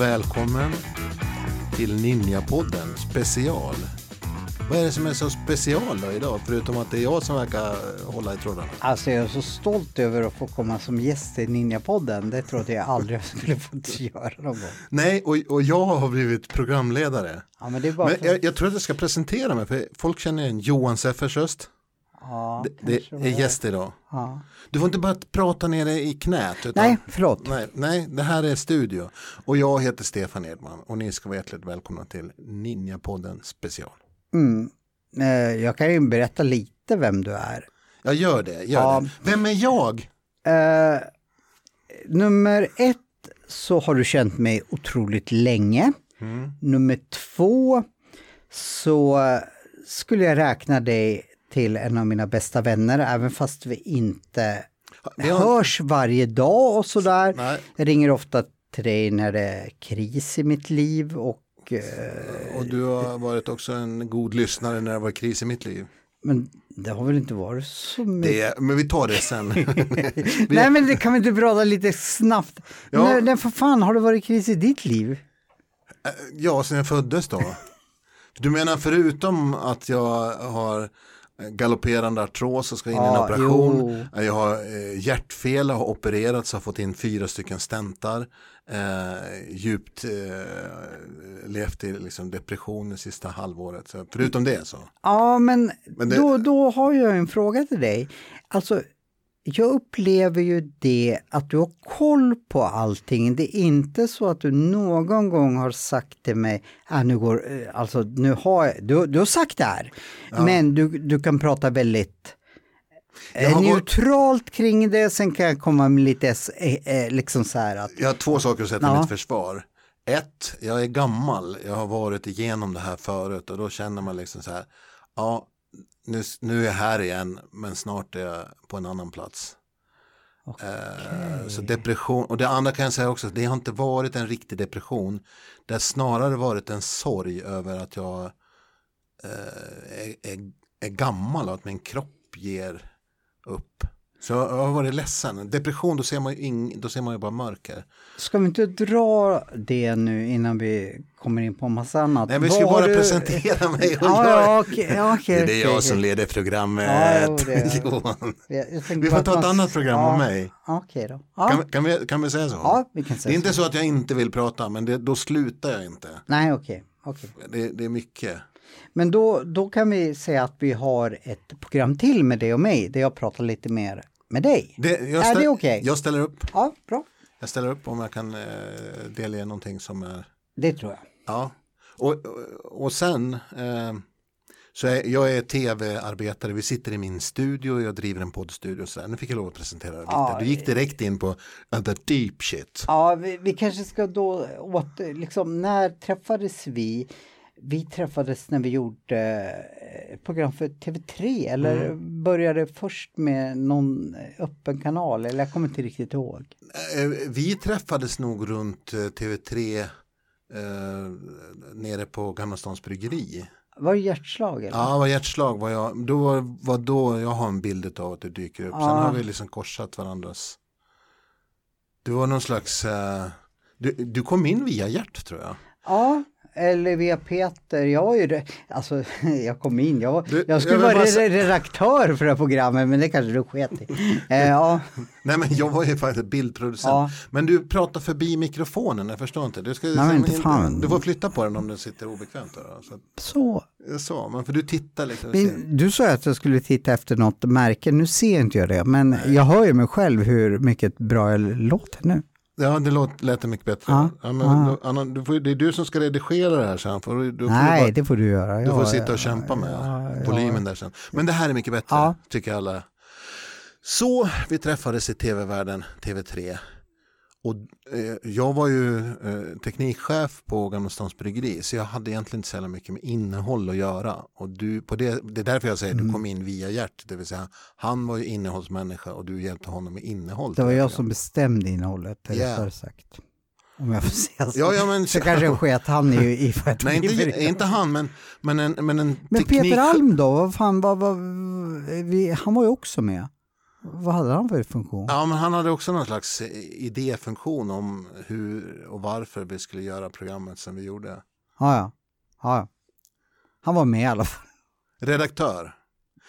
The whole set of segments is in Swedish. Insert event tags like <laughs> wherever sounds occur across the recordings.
Välkommen till Ninjapodden special. Vad är det som är så special då idag? Förutom att det är jag som verkar hålla i trådarna. Alltså jag är så stolt över att få komma som gäst i Ninjapodden. Det trodde jag aldrig jag skulle få göra någon gång. Nej, och, och jag har blivit programledare. Ja, men det är bara Men för... jag, jag tror att jag ska presentera mig, för folk känner igen Johan Seffers röst. ja, Det, det är gäst idag. Ja. Du får inte bara prata nere i knät. Utan, Nej, förlåt. Nej, nej, det här är studio. Och jag heter Stefan Edman och ni ska vara hjärtligt välkomna till Ninjapodden special. Mm. Eh, Jag kan ju berätta lite vem du är. Jag gör det, gör Ja. det. Vem är jag? Eh, nummer ett så har du känt mig otroligt länge. Mm. Nummer två så skulle jag räkna dig till en av mina bästa vänner även fast vi inte har- hörs varje dag och sådär. Nej. Jag ringer ofta till dig när det är kris i mitt liv och eh, Och du har varit också en god lyssnare när det var kris i mitt liv. men det har väl inte varit så mycket. Det, men vi tar det sen. <laughs> Vi- Nej men det kan vi inte prata lite snabbt. Ja. När, när för fan har det varit kris i ditt liv? ja, sen jag föddes då. <laughs> Du menar förutom att jag har galopperande artros och ska in i en operation. Jag har eh, hjärtfel, har opererats, har fått in fyra stycken stentar. Eh, djupt eh, levt i liksom, depression det sista halvåret. Så, förutom det så. Ja men, Men det- då, då har jag en fråga till dig. Alltså jag upplever ju det att du har koll på allting. Det är inte så att du någon gång har sagt till mig, ah, nu går, eh, alltså nu har jag, du, du har sagt det här, men du, du kan prata väldigt eh, neutralt kring det, sen kan jag komma med lite eh, liksom så här att, Jag har två saker att säga till Ja. mitt försvar. Ett, jag är gammal, jag har varit igenom det här förut och då känner man liksom så här, ja, nu, nu är jag här igen, men snart är jag på en annan plats. Eh, så depression, och det andra kan jag säga också, det har inte varit en riktig depression, det har snarare varit en sorg över att jag eh, är, är, är gammal och att min kropp ger upp. Så jag har varit ledsen. Depression, då ser man ju, ing, då ser man ju bara mörker. ska vi inte dra det nu innan vi kommer in på en massa annat? Nej, vi ska bara du- presentera mig. <laughs> Ja, ja, ja, okej, det är jag okej. som leder programmet. Ja, jo, det Johan. Vi får ta ett annat program ja, om mig. Okej då. Ja. Kan, kan, vi, kan vi säga så? Ja, vi kan säga det är inte så. så att jag inte vill prata, men det, då slutar jag inte. Nej, okej. okej. Det, det är mycket. Men då, då kan vi säga att vi har ett program till med dig och mig, där jag pratar lite mer med dig. Det, jag, är det okej? jag ställer upp. Ja, bra. Jag ställer upp om jag kan eh, delge någonting som är Det tror jag. Ja, och, och, och sen eh, så är, jag är tv-arbetare, vi sitter i min studio och jag driver en poddstudio. Så där. Nu fick jag lov att presentera lite. Ja, du gick direkt in på uh, the deep shit. Ja, vi, vi kanske ska då åter, liksom, när träffades vi? Vi träffades när vi gjorde eh, ett program för TV3 eller Mm. började först med någon öppen kanal eller jag kommer inte riktigt ihåg. Eh, vi träffades nog runt eh, TV3 eh, nere på Gamla Stans bryggeri. Var det hjärtslag? Eller? Ja, var hjärtslag var jag. Då var, var då jag har en bild av att du dyker upp. Sen Ja. har vi liksom korsat varandras. Det var någon slags, eh, du, du kom in via hjärt tror jag. Ja, eller via Peter. Jag var ju, re- alltså <laughs> jag kom in, jag, Du, jag skulle vara bara re- redaktör för det här programmet men det kanske du sket i. Eh, <laughs> ja, Nej men jag var ju faktiskt bildproducent. Ja. Men du pratar förbi mikrofonen, jag förstår inte. Du, ska, Nej, inte fan. du får flytta på den om den sitter obekvämt. Då, så, att- så. så, men för du tittar liksom. Men du sa att jag skulle titta efter något märke, nu ser inte jag det, men jag hör ju mig själv hur mycket bra jag låter nu. Ja, det låt, lät mycket bättre. Ja, Ja, men, ja. Då, Anna, du får, det är du som ska redigera det här sen. För, du, får Nej, du, bara, det får du göra. du får sitta och kämpa med volymen där sen. Men det här är mycket bättre, tycker alla. Så vi träffades i tv-världen, TV3. Och eh, jag var ju eh, teknikchef på Gamla Stans Bryggeri så jag hade egentligen inte så mycket med innehåll att göra. Och du, på det, det är därför jag säger att Mm. du kom in via Gert, det vill säga han var ju innehållsmänniska och du hjälpte honom med innehåll. Det var jag som bestämde innehållet, eller rättare sagt. Om jag får säga så. Ja, ja, men, Så kanske sket han i, i vad jag nej, inte, i för inte han, men, men en, men en Men teknik... Peter Alm då, vad fan, vad, vad, vi, han var ju också med. Vad hade han för funktion? Ja, men han hade också någon slags idéfunktion om hur och varför vi skulle göra programmet som vi gjorde. Ja, ja. ja, ja. Han var med i alla fall. Redaktör.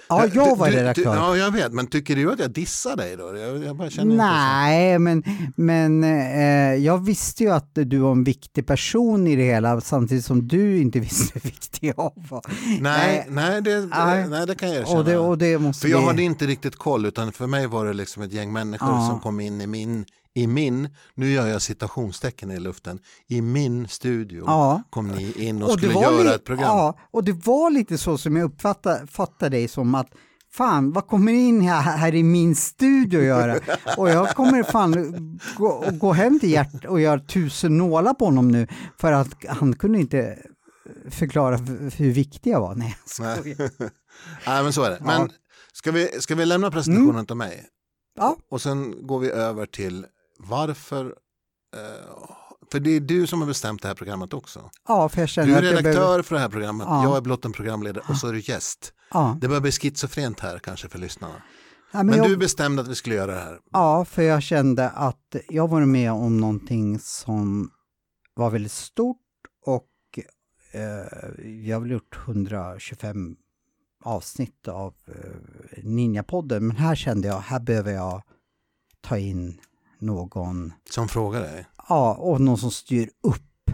Ja, jag var Du- redaktör. Du, ja, jag vet, men tycker du att jag dissar dig då? Jag, jag bara känner inte Nej, men, men eh, jag visste ju att du var en viktig person i det hela samtidigt som du inte <laughs> visste hur viktig jag var. Nej, Eh, nej, det, nej. nej, det kan jag erkänna. Och det, och det måste För jag vi- hade inte riktigt koll, utan för mig var det liksom ett gäng människor Ja. som kom in i min, i min, nu gör jag citationstecken i luften, i min studio Ja. kom ni in och, Och skulle göra ett program. Ja, och det var lite så som jag uppfattade fattade dig som att Fan, vad kommer in här, här i min studio att göra? <laughs> Och jag kommer fan gå, gå hem till Gert och göra tusen nålar på honom nu för att han kunde inte förklara hur viktig jag var. <laughs> Nej, jag skojar. <laughs> Nej, men så är det. Men Ja. ska, vi, ska vi lämna presentationen till mig? Ja. Och sen går vi över till varför, eh, för det är du som har bestämt det här programmet också. Ja, för jag känner Du är redaktör behöver... för det här programmet, Ja. jag är blott en programledare och så är du gäst. Ja. Det börjar bli schizofrent här kanske för lyssnarna. Ja, men Men jag... du bestämde att vi skulle göra det här. Ja, för jag kände att jag var med om någonting som var väldigt stort och eh, jag har gjort 125 avsnitt av eh, Ninjapodden, men här kände jag, här behöver jag ta in någon, Som frågar dig, ja, och någon som styr upp,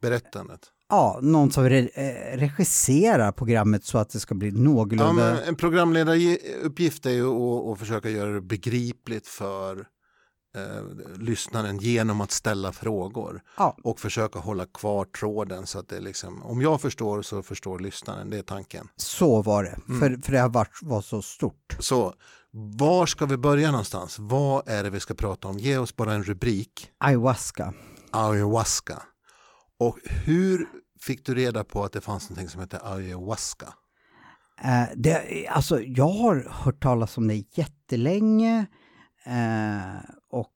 berättandet. ja, någon som re eh, regisserar programmet så att det ska bli Ja, någorlunda... men en programledaruppgift är ju att, att försöka göra det begripligt för eh, lyssnaren genom att ställa frågor Ja. och försöka hålla kvar tråden så att det liksom, om jag förstår så förstår lyssnaren, det är tanken. Så var det, Mm. för, för det har varit, var så stort. Så var ska vi börja någonstans? Vad är det vi ska prata om? Ge oss bara en rubrik. Ayahuasca. Ayahuasca. Och hur fick du reda på att det fanns någonting som heter ayahuasca? Eh, det, alltså, jag har hört talas om det jättelänge eh, och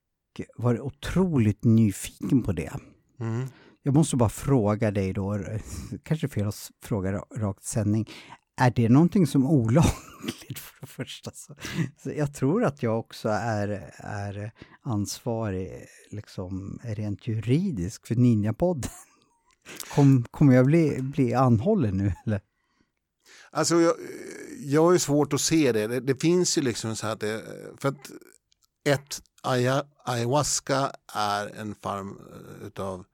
varit otroligt nyfiken på det. Mm. Jag måste bara fråga dig då, <laughs> kanske fel att fråga ra- rakt sändning, är det någonting som är olagligt för det första? Så, så jag tror att jag också är, är ansvarig liksom rent juridisk för Ninjapodden. Kom, kommer jag bli, bli anhållen nu eller? Alltså jag, jag har ju svårt att se det. Det, det finns ju liksom så här att det, för att ett ayahuasca är en form eh, utav,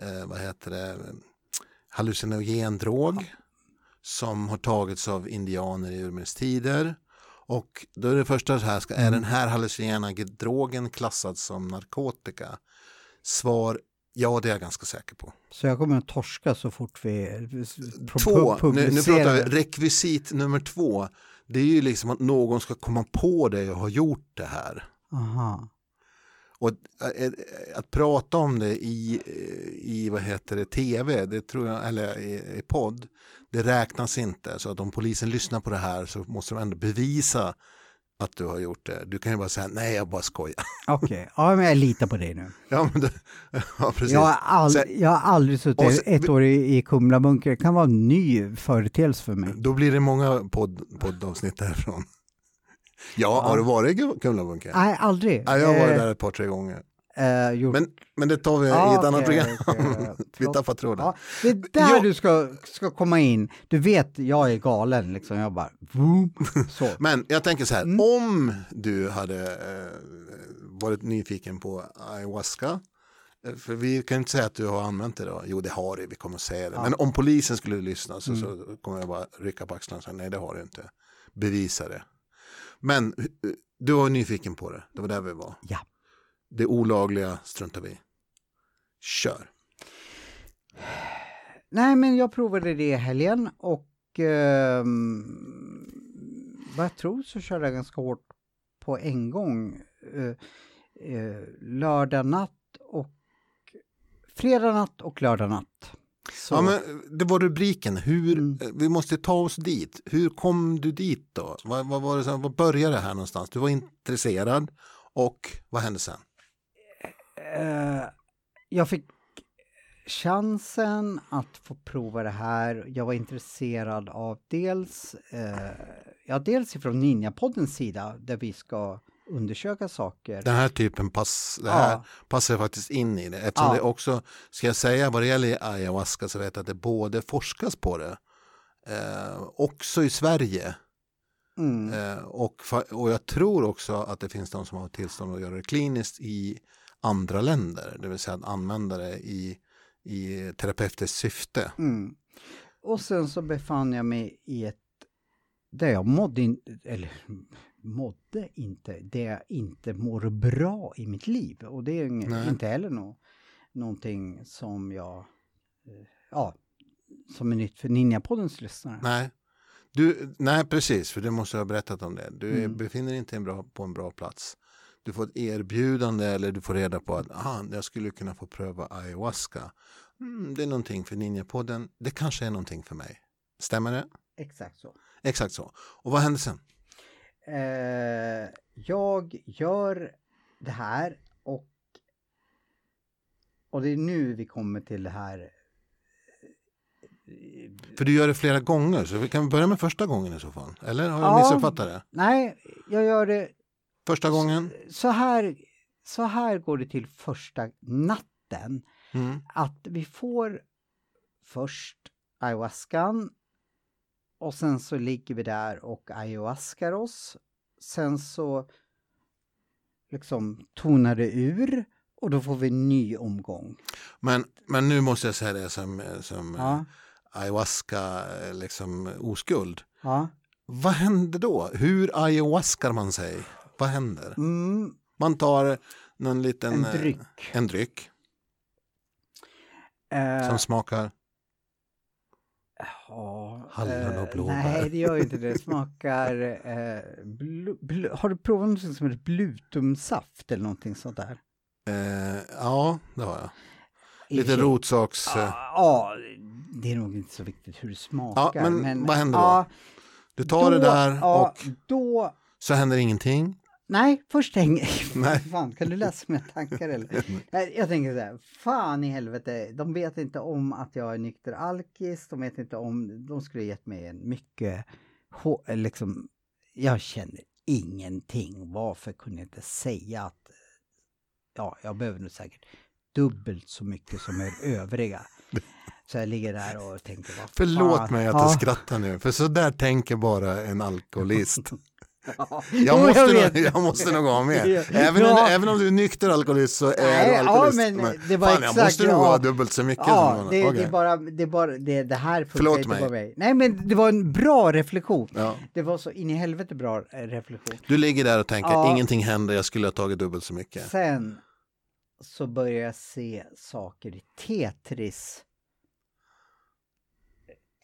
eh, vad heter det, hallucinogen drog som har tagits av indianer i urminnes tider. Och då är det första så här, ska, är den här hallucinogena drogen klassad som narkotika? Svar, ja det är jag ganska säker på. Så jag kommer att torska så fort vi Två, nu, nu pratar vi rekvisit nummer två. Det är ju liksom att någon ska komma på det och ha gjort det här. Aha. Och eh, eh, att prata om det i, eh, i vad heter det, tv, det tror jag, eller i, i podd, det räknas inte. Så att om polisen lyssnar på det här så måste de ändå bevisa att du har gjort det. Du kan ju bara säga nej, jag bara skojar. <laughs> Okej, ja men jag litar på dig nu. Ja, men det, <laughs> ja precis. Jag har, all, Sen- jag har aldrig suttit sen- ett år i, i Kumlabunker. Det kan vara en ny företeelse för mig. Då blir det många podd, poddavsnitt därifrån. <laughs> Ja, har du varit i Kumlabunken? Nej, aldrig. Ja, jag har varit Eh, där ett par, tre gånger. Eh, gjort- Men, men det tar vi i Ja, ett annat okej, program. okej. <laughs> vi tappar tråden. Ja, det är där Ja. du ska, ska komma in. Du vet, jag är galen liksom. Jag bara... Så. <laughs> Men jag tänker så här, Mm. om du hade eh, varit nyfiken på ayahuasca, eh, för vi kan inte säga att du har använt det då, jo det har du, vi kommer att säga det, Ja. men om polisen skulle lyssna så, Mm. så kommer jag bara rycka på axlarna och säga nej det har du inte, bevisa det. Men eh, du var nyfiken på det, det var där vi var. Ja. Det olagliga struntar vi. Kör. Nej, men jag provade det i helgen och ehm, vad jag tror så körde jag ganska hårt på en gång. Eh, eh, lördag natt och fredag natt och lördag natt. Så, Ja, men det var rubriken. Hur, Mm. Vi måste ta oss dit. Hur kom du dit då? Vad, vad, var det vad började det här någonstans? Du var intresserad och vad hände sen? Eh, jag fick chansen att få prova det här. Jag var intresserad av dels, eh, ja, dels ifrån Ninjapoddens sida där vi ska undersöka saker. Den här typen pass, det här Ja. passar faktiskt in i det. Eftersom Ja. det också, ska jag säga vad det gäller ayahuasca så vet jag att det både forskas på det, eh, också i Sverige. Mm. Eh, och, och jag tror också att det finns de som har tillstånd att göra det kliniskt i andra länder. Det vill säga att använda det i, i terapeutiskt syfte. Mm. Och sen så befann jag mig i ett, där jag mådde, in, eller mådde inte, där jag inte mår bra i mitt liv. Och det är Nej. inte heller nå, någonting som jag, eh, ja, som är nytt för Ninjapoddens lyssnare. Nej. Du, nej, precis, för du måste ha berättat om det. Du Mm. befinner dig inte en bra, på en bra plats. Du får ett erbjudande eller du får reda på att ah, jag skulle kunna få pröva ayahuasca. Mm, det är någonting för Ninjapodden. Det kanske är någonting för mig. Stämmer det? Exakt så. Exakt så. Och vad hände sen? Eh, jag gör det här och, och det är nu vi kommer till det här För du gör det flera gånger, så vi kan börja med första gången i så fall. Eller har jag Ja. missuppfattat det? Nej, jag gör det Första gången? så här, så här går det till första natten. Mm. Att vi får först ayahuascan och sen så ligger vi där och ayahuascar oss. Sen så liksom tonar det ur och då får vi en ny omgång. Men, men nu måste jag säga det som, som Ja, eh, ayahuasca, eh, liksom oskuld. ja. Vad händer då? Hur ayahuascar man sig? Vad händer? Mm, Man tar någon liten... en eh, dryck. En dryck Eh, som smakar... ja, hallon och eh, blåbär. Nej, det gör inte det. Det smakar... Eh, blu, blu, har du provat något som heter blutumsaft eller någonting sånt där? Eh, ja, det har jag. Lite rotsaks... eh, Ja, det är nog inte så viktigt hur det smakar. men vad händer då? ja, Du tar det då- där ja, och Då... så händer ingenting. Nej, först tänker <laughs> Nej. Fan, kan du läsa mina tankar eller? <laughs> Jag tänker så här, fan i helvete, de vet inte om att jag är nykter alkis, de vet inte om, de skulle gett mig en mycket, liksom, jag känner ingenting, varför kunde jag inte säga att, ja, jag behöver nog säkert dubbelt så mycket som er <laughs> övriga. Så jag ligger där och tänker, vad Förlåt fan. mig att Ja. jag skrattar nu, för så där tänker bara en alkoholist. <laughs> Ja. Jag måste, vet. nog, jag måste nog vara <laughs> med. Ja. Även, Ja. även om du är nykter alkoholist så är du ja, alkoholist. men det var fan, exakt, jag måste nog ja. ha dubbelt så mycket. Ja, som det, Okej. det är bara det, är bara, det, det här funkar Förlåt inte på mig. Nej, men det var en bra reflektion. Ja. Det var så in i helvete bra eh, reflektion. Du ligger där och tänker, Ja. ingenting händer, jag skulle ha tagit dubbelt så mycket. Sen så börjar jag se saker i Tetris.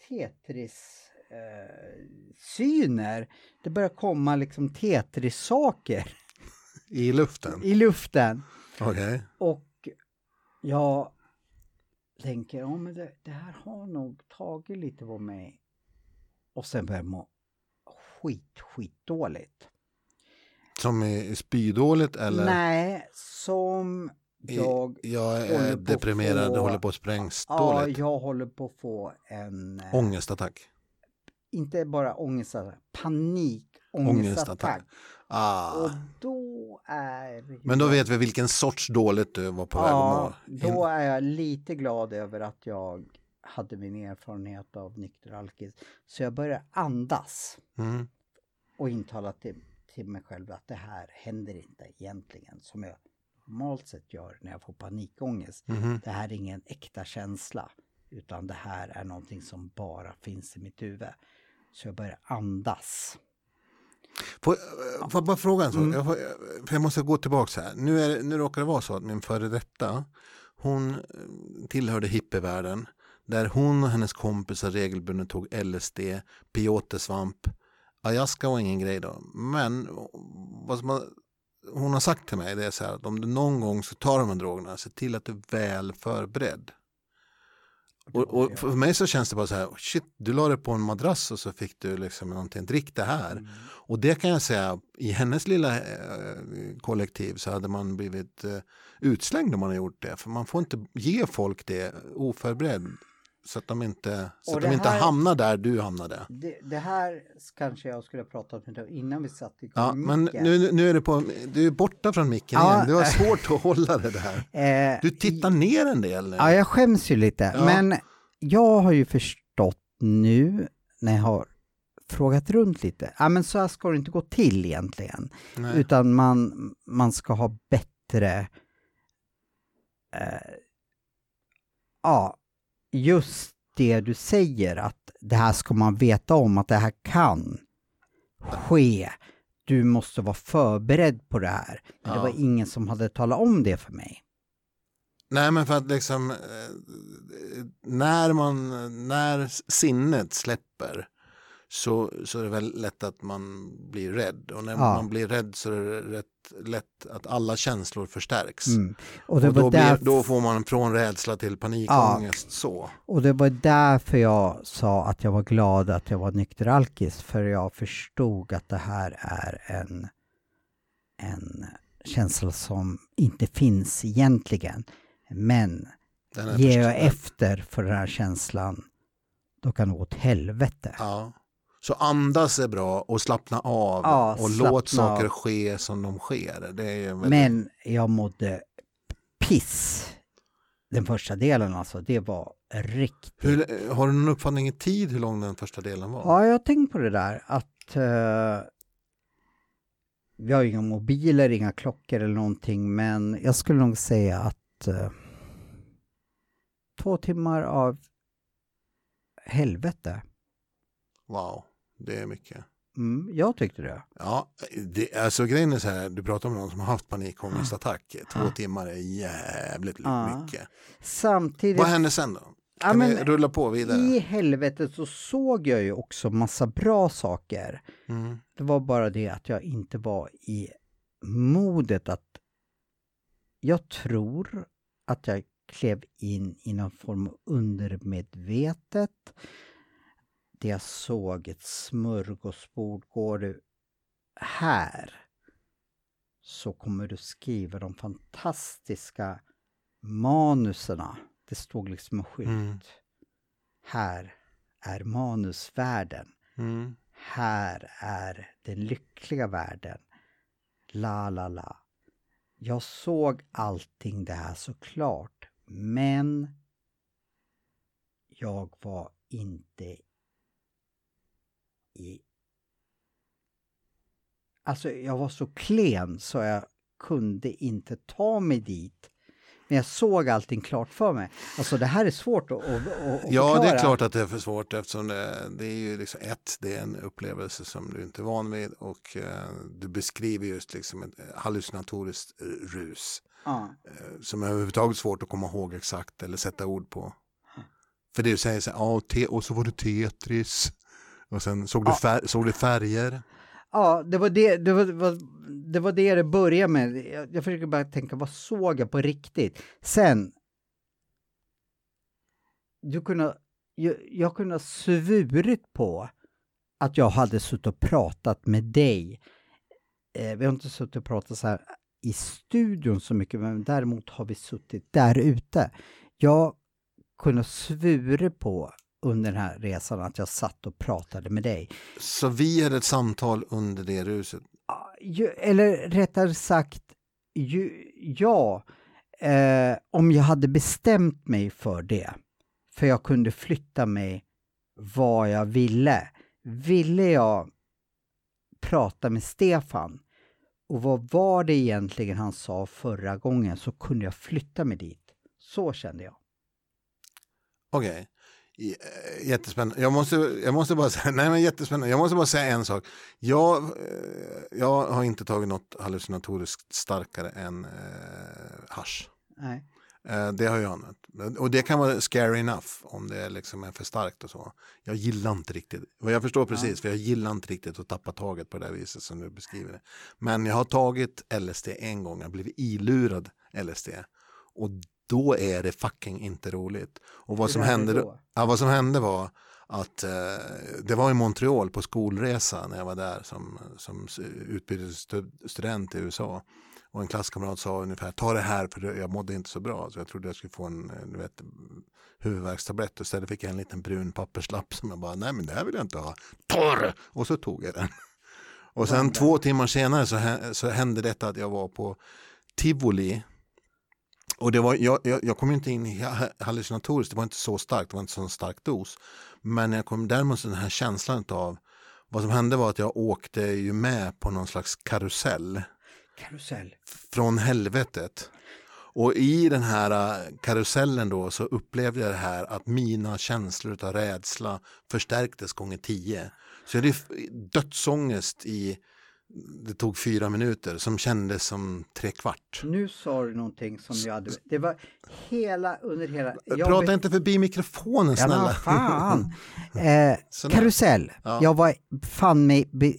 Tetris eh, syner. Det börjar komma liksom Tetris-saker I luften? i luften. Okej. Och jag tänker, ja men det, det här har nog tagit lite på mig. Och sen börjar jag må skit, skit dåligt. Som är spydåligt eller? Nej, som jag... jag håller är deprimerad, få- håller på att sprängs Ja, dåligt. jag håller på att få en... eh, Ångestattack. Inte bara ångestattack, panik, Ångestattack. ångestattack. Ah. Och då är... Men då vet vi vilken sorts dåligt du var på väg Ja, att må. då är jag lite glad över att jag hade min erfarenhet av nykter alkis. Så jag börjar andas Mm. och intala till, till mig själv att det här händer inte egentligen som jag normalt sett gör när jag får panikångest. Mhm. Det här är ingen äkta känsla utan det här är någonting som bara finns i mitt huvud. Så jag börjar andas. Får, eh, får jag bara fråga en sak? Mm. Jag, får, för jag måste gå tillbaka här. Nu, är, nu råkar det vara så att min före detta, hon eh, tillhörde hippievärlden. Där hon och hennes kompisar regelbundet tog LSD, peyote-svamp. Var ingen grej då. Men vad som har hon har sagt till mig det är så här att om du någon gång ska ta de här drogerna, se till att du är väl förberedd. Och, och för mig så känns det bara så här, shit, du la det på en madrass och så fick du liksom någonting, drick det här. Mm. Och det kan jag säga, i hennes lilla eh, kollektiv så hade man blivit eh, utslängd om man har gjort det. För man får inte ge folk det oförberedd. Så att de inte, så att de inte här- hamnar där du hamnade. Det, det här kanske jag skulle ha pratat med dig innan vi satt i Ja, men nu, nu är du, på, du är borta från micken Ja. igen. Du har <laughs> svårt att hålla det där. Eh, Du tittar ner en del. nu. Ja, jag skäms ju lite. Ja. Men jag har ju förstått nu när jag har frågat runt lite. Ja, men så här ska det inte gå till egentligen. Nej. Utan man, man ska ha bättre... Eh, ja, just det du säger att det här ska man veta om att det här kan ske. Du måste vara förberedd på det här. Men det Ja. var ingen som hade talat om det för mig. Nej men för att liksom eh, när man när sinnet släpper så, så är det väl lätt att man blir rädd och när Ja. man blir rädd så är det rätt lätt att alla känslor förstärks. Mm. Och Och då, blir, då får man från rädsla till panikångest så. Och det var därför jag sa att jag var glad att jag var nykteralkis, för jag förstod att det här är en, en känsla som inte finns egentligen. Men ger jag efter för den här känslan, då kan det gå åt helvete. Ja. Så andas är bra och slappna av Ja, och slappna låt saker av. ske som de sker. Ju väldigt... Men jag mådde piss. Den första delen alltså, det var riktigt Hur, har du någon uppfattning i tid hur lång den första delen var? Ja, jag har tänkt på det där att eh, vi har inga mobiler, inga klockor eller någonting, men jag skulle nog säga att eh, två timmar av helvete. Wow, det är mycket. Mm, jag tyckte det. Ja, det, alltså grejen är så här, du pratar om någon som har haft panikångestattack. Två timmar är jävligt Ja. mycket. Samtidigt, Vad hände sen då? Ja, Kan men vi rulla på vidare? i helvetet så såg jag ju också massa bra saker. Mm. Det var bara det att jag inte var i modet att... Jag tror att jag klev in i någon form av undermedvetet. Det jag såg ett smörgåsbord. Går du här så kommer du skriva de fantastiska manuserna. Det stod liksom en skylt. Mm. Här är manusvärlden Mm. här är den lyckliga världen. La, la, la. Jag såg allting det här såklart, men jag var inte i... Alltså, jag var så klen så jag kunde inte ta mig dit. Men jag såg allting klart för mig. Alltså det här är svårt att, att, att Ja, det är klart att det är för svårt eftersom det, det är ju liksom ett, det är en upplevelse som du inte är van vid och eh, du beskriver just liksom ett hallucinatoriskt eh, rus Ja. eh, som är överhuvudtaget svårt att komma ihåg exakt eller sätta ord på. För det du säger så här, ja, te, och så var det Tetris och sen såg du, Ja. fär, såg du färger. Ja, det var det det, var, det var, det var det det började med. Jag, jag försöker bara tänka, vad såg jag på riktigt? Sen, du kunde, jag, jag kunde ha svurit på att jag hade suttit och pratat med dig. Eh, vi har inte suttit och pratat så här i studion så mycket, men däremot har vi suttit där ute. Jag kunde ha svurit på under den här resan att jag satt och pratade med dig. Så vi hade ett samtal under det ruset. Eller rättare sagt, ju, ja, eh, om jag hade bestämt mig för det. För jag kunde flytta mig vad jag ville. Ville jag prata med Stefan och vad var det egentligen han sa förra gången så kunde jag flytta mig dit. Så kände jag. Okej. Eh, Jättespännande. Jag måste, jag måste bara säga, <laughs> nej men jättespännande. Jag måste bara säga en sak. Jag, eh, jag har inte tagit något hallucinatoriskt starkare än eh, hasch. Nej. Eh, det har jag nött. Och det kan vara scary enough om det liksom är för starkt och så. Jag gillar inte riktigt, och jag förstår precis, ja. för jag gillar inte riktigt att tappa taget på det där viset som du beskriver det. Men jag har tagit LSD en gång, jag blivit ilurad LSD. Och då är det fucking inte roligt. Och vad som, hände, då? Ja, vad som hände var att eh, det var i Montreal på skolresa när jag var där som, som utbytesstudent i USA. Och en klasskamrat sa ungefär, ta det här för jag mådde inte så bra. Så jag trodde jag skulle få en du vet, huvudvärkstablett. Och istället fick jag en liten brun papperslapp som jag bara, nej men det här vill jag inte ha. Ta det! Och så tog jag den. Och sen två timmar senare så, så hände detta att jag var på Tivoli. Och det var, jag, jag, jag kom inte in i hallucinatoriskt, det var inte så starkt, det var inte så stark dos. Men jag kom däremot den här känslan av, vad som hände var att jag åkte ju med på någon slags karusell Karusell. Från helvetet. Och i den här äh, karusellen då så upplevde jag det här att mina känslor av rädsla förstärktes gånger tio. Så jag hade dödsångest i det tog fyra minuter som kändes som tre kvart. Nu sa du någonting som jag hade, det var hela under hela... Prata be... inte förbi mikrofonen snälla. Ja, fan. <laughs> eh, karusell, ja. jag var fan mig be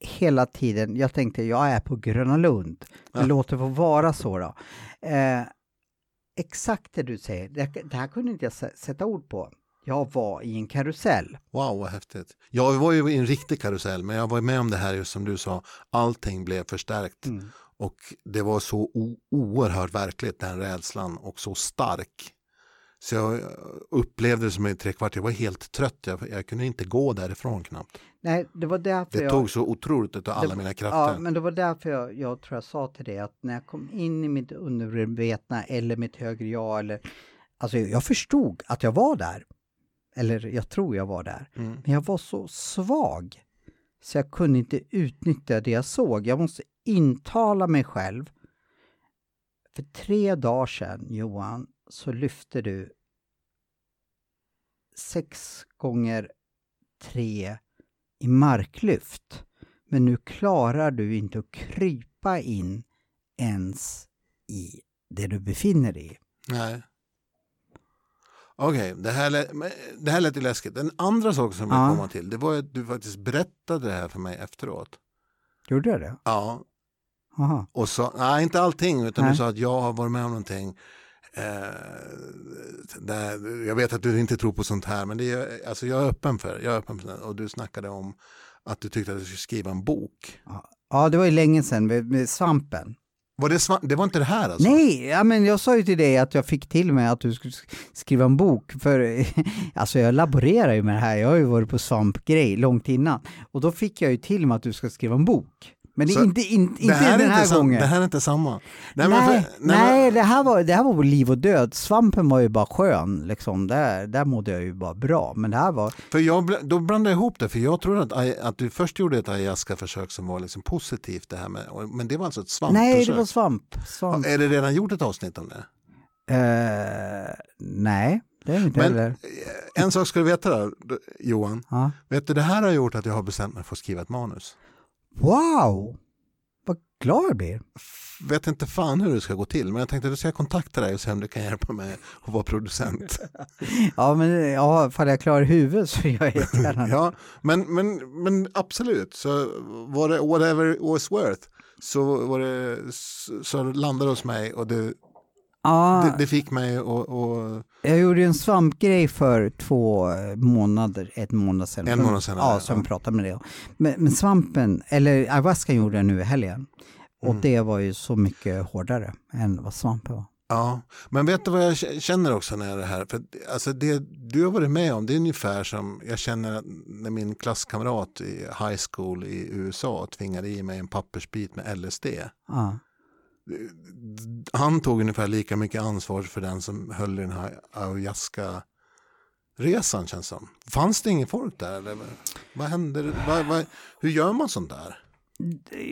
hela tiden, jag tänkte jag är på Gröna Lund, ja. låt det få vara så då. Eh, exakt det du säger, det, det här kunde inte jag sätta ord på. Jag var i en karusell. Wow, vad häftigt. Jag var ju i en riktig karusell, men jag var med om det här just som du sa, allting blev förstärkt. Mm. Och det var så oerhört verkligt, den rädslan, och så stark. Så jag upplevde det som en trekvart, jag var helt trött, jag, jag, kunde inte gå därifrån knappt. Nej, det var därför Det jag, tog så otroligt av alla mina krafter. Ja, men det var därför jag, jag tror jag sa till dig att när jag kom in i mitt undermedvetna eller mitt högre jag, eller, alltså jag förstod att jag var där. Eller jag tror jag var där. Mm. Men jag var så svag så jag kunde inte utnyttja det jag såg. Jag måste intala mig själv. För tre dagar sedan, Johan, så lyfter du sex gånger tre i marklyft. Men nu klarar du inte att krypa in ens i det du befinner dig i. Nej. Okej, okay, det, här, det här lät ju läskigt. En andra sak som jag ja. komma till, det var att du faktiskt berättade det här för mig efteråt. Gjorde jag det? Ja. Aha. Och så, nej, inte allting, utan nej. du sa att jag har varit med om någonting Eh, där, jag vet att du inte tror på sånt här, men det är, alltså jag är öppen för, jag är öppen för det. Och du snackade om att du tyckte att du skulle skriva en bok. Ja, det var ju länge sedan med, med svampen. Var det, det var inte det här alltså? Nej, ja, men jag sa ju till dig att jag fick till mig att du skulle skriva en bok. För <laughs> alltså jag laborerar ju med det här, jag har ju varit på svampgrej långt innan. Och då fick jag ju till mig att du ska skriva en bok. Men så inte, in, inte den här, inte gången. Det här är inte samma. Nej, nej, för, nej, nej det, här var, det här var liv och död. Svampen var ju bara skön, liksom. där, där mådde jag ju bara bra. Men det här var... För jag, då blandade jag ihop det, för jag trodde att, att du först gjorde ett ayahuasca-försök som var liksom positivt, det här med, men det var alltså ett svampförsök? Nej, det var svamp. svamp. Är det redan gjort ett avsnitt om det? Uh, nej. Det är inte men heller. en sak ska du veta då, Johan. Ja. Vet du, det här har gjort att jag har bestämt mig för att skriva ett manus. Wow! Vad glad jag blir. Vet inte fan hur det ska gå till, men jag tänkte att jag ska kontakta dig och se om du kan hjälpa mig att vara producent. <laughs> ja, men ja, ifall jag klarar huvudet så gör jag jättegärna <laughs> Ja, men, men, men absolut, så var det whatever was worth så, var det, så landade hos mig och det Ja, det, det, fick mig att... Och... Jag gjorde en svampgrej för två månader, ett månad sedan. En månad sedan? Ja, som ja. pratade med det. Men, men svampen, eller ayahuasca gjorde jag nu i helgen. Och mm. det var ju så mycket hårdare än vad svampen var. Ja, men vet du vad jag känner också när det här, för alltså det du har varit med om, det är ungefär som jag känner när min klasskamrat i high school i USA tvingade i mig en pappersbit med LSD. Ja han tog ungefär lika mycket ansvar för den som höll den här ayahuasca resan känns som. Fanns det ingen folk där? Eller? Vad hände? Vad, vad, hur gör man sånt där?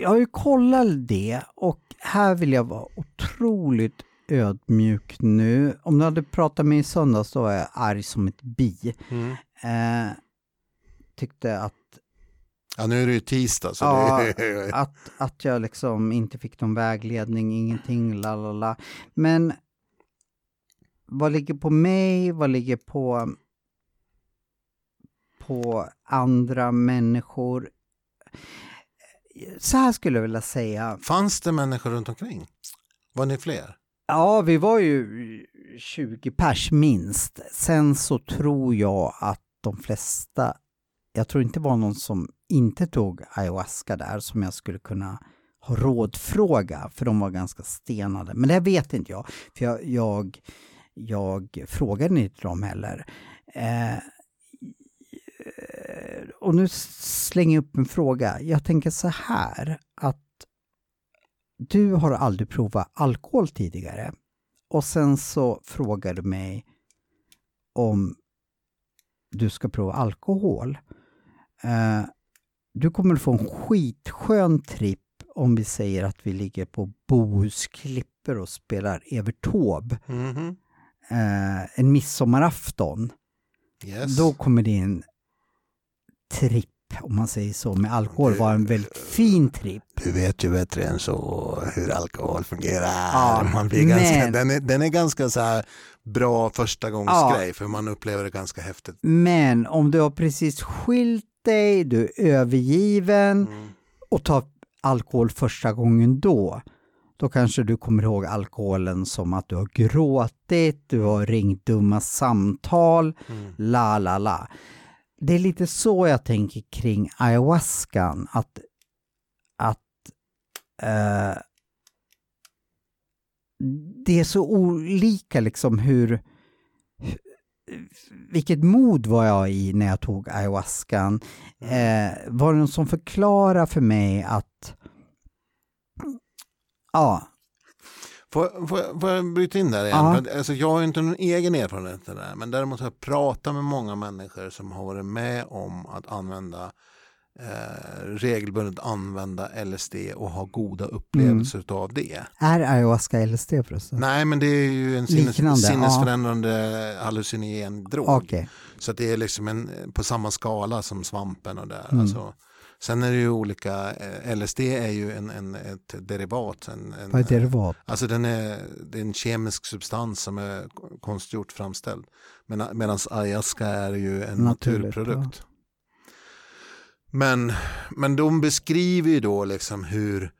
Jag har ju kollat det och här vill jag vara otroligt ödmjuk nu. Om du hade pratat med mig i söndags då var jag arg som ett bi. Mm. Eh, tyckte att Ja, nu är det ju tisdag. Så ja, det... att, att jag liksom inte fick någon vägledning, ingenting, la la la. Men vad ligger på mig, vad ligger på, på andra människor? Så här skulle jag vilja säga. Fanns det människor runt omkring? Var ni fler? Ja, vi var ju 20 pers minst. Sen så tror jag att de flesta, jag tror inte det var någon som inte tog ayahuasca där som jag skulle kunna ha rådfråga, för de var ganska stenade. Men det vet inte jag, för jag, jag, jag frågade inte dem heller. Eh, och nu slänger jag upp en fråga. Jag tänker så här att du har aldrig provat alkohol tidigare och sen så frågar du mig om du ska prova alkohol. Eh, du kommer få en skitskön tripp om vi säger att vi ligger på Bohusklippor och spelar Evert Taube. Mm -hmm. eh, en midsommarafton. yes. Då kommer din tripp, om man säger så, med alkohol vara en väldigt fin tripp. Du vet ju bättre än så hur alkohol fungerar. Ja, man blir ganska, men- den, är, den är ganska så här bra första gångsgrej för man upplever det ganska häftigt. Men om du har precis skilt dig, du är övergiven Mm. och tar alkohol första gången då, då kanske du kommer ihåg alkoholen som att du har gråtit, du har ringt dumma samtal, Mm. la la la. Det är lite så jag tänker kring ayahuascan, att, att eh, det är så olika liksom hur, hu- vilket mod var jag i när jag tog ayahuascan. Eh, var det någon som förklarade för mig att ja, Får, får, får jag bryta in där igen? Ja. För alltså, jag har inte någon egen erfarenhet av det där, men däremot har jag pratat med många människor som har varit med om att använda eh, regelbundet använda LSD och ha goda upplevelser av det. är ayahuasca LSD förresten? Nej, men det är ju en sinnes, Liknande, ja. sinnesförändrande hallucinogen drog. Okej, Så det är liksom en, på samma skala som svampen och det. Mm. Alltså, sen är det ju olika, eh, LSD är ju en, en, ett derivat. En, en, vad är derivat? Alltså den är, det är en kemisk substans som är konstgjort framställd. Men, medan ayahuasca är ju en Naturligt, naturprodukt. Men, men de beskriver ju då liksom hur,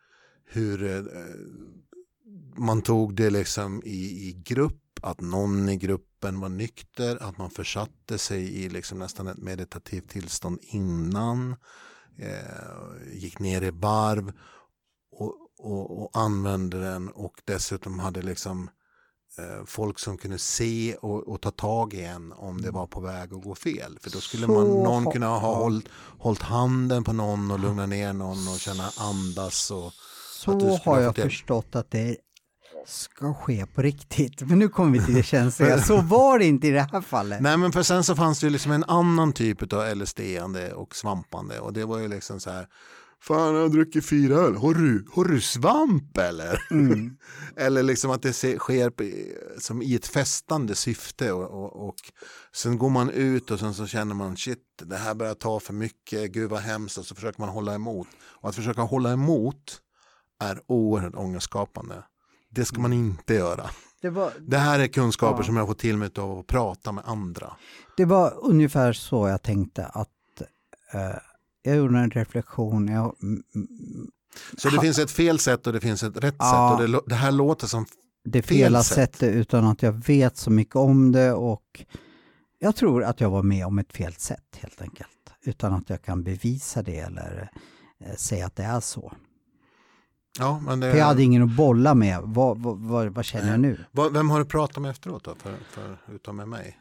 hur eh, man tog det liksom i, i grupp, att någon i gruppen var nykter, att man försatte sig i liksom nästan ett meditativt tillstånd innan, eh, gick ner i varv och, och, och använde den och dessutom hade liksom eh, folk som kunde se och, och ta tag i en om det var på väg att gå fel. För då skulle Så man, någon kunna ha hållit, hållit handen på någon och lugna ner någon och känna andas. Och, Så har ha jag förstått att det ska ske på riktigt. <laughs> Men nu kommer vi till det känsliga. Så var det inte i det här fallet. Nej men för sen så fanns det ju liksom en annan typ av LSD-ande och svampande och det var ju liksom så här Fan jag har druckit fyra öl, har du, har du svamp eller? Mm. <laughs> eller liksom att det sker på, som i ett festande syfte och, och, och sen går man ut och sen så känner man shit det här börjar ta för mycket, gud vad hemskt och så försöker man hålla emot. Och att försöka hålla emot är oerhört ångestskapande. Det ska man inte göra. Det var, Det här är kunskaper Ja. som jag får till mig av att prata med andra. det var ungefär så jag tänkte att eh, jag gjorde en reflektion. Jag, Så det finns ett fel sätt och det finns ett rätt Ja. sätt. Och det, det här låter som, det Fel fela sätt. sättet utan att jag vet så mycket om det och jag tror att jag var med om ett fel sätt helt enkelt. Utan att jag kan bevisa det eller eh, säga att det är så. Ja men det, För jag hade ingen att bolla med. Vad, vad, vad, vad känner jag nu? Vem har du pratat med efteråt då, för, för, utom med mig?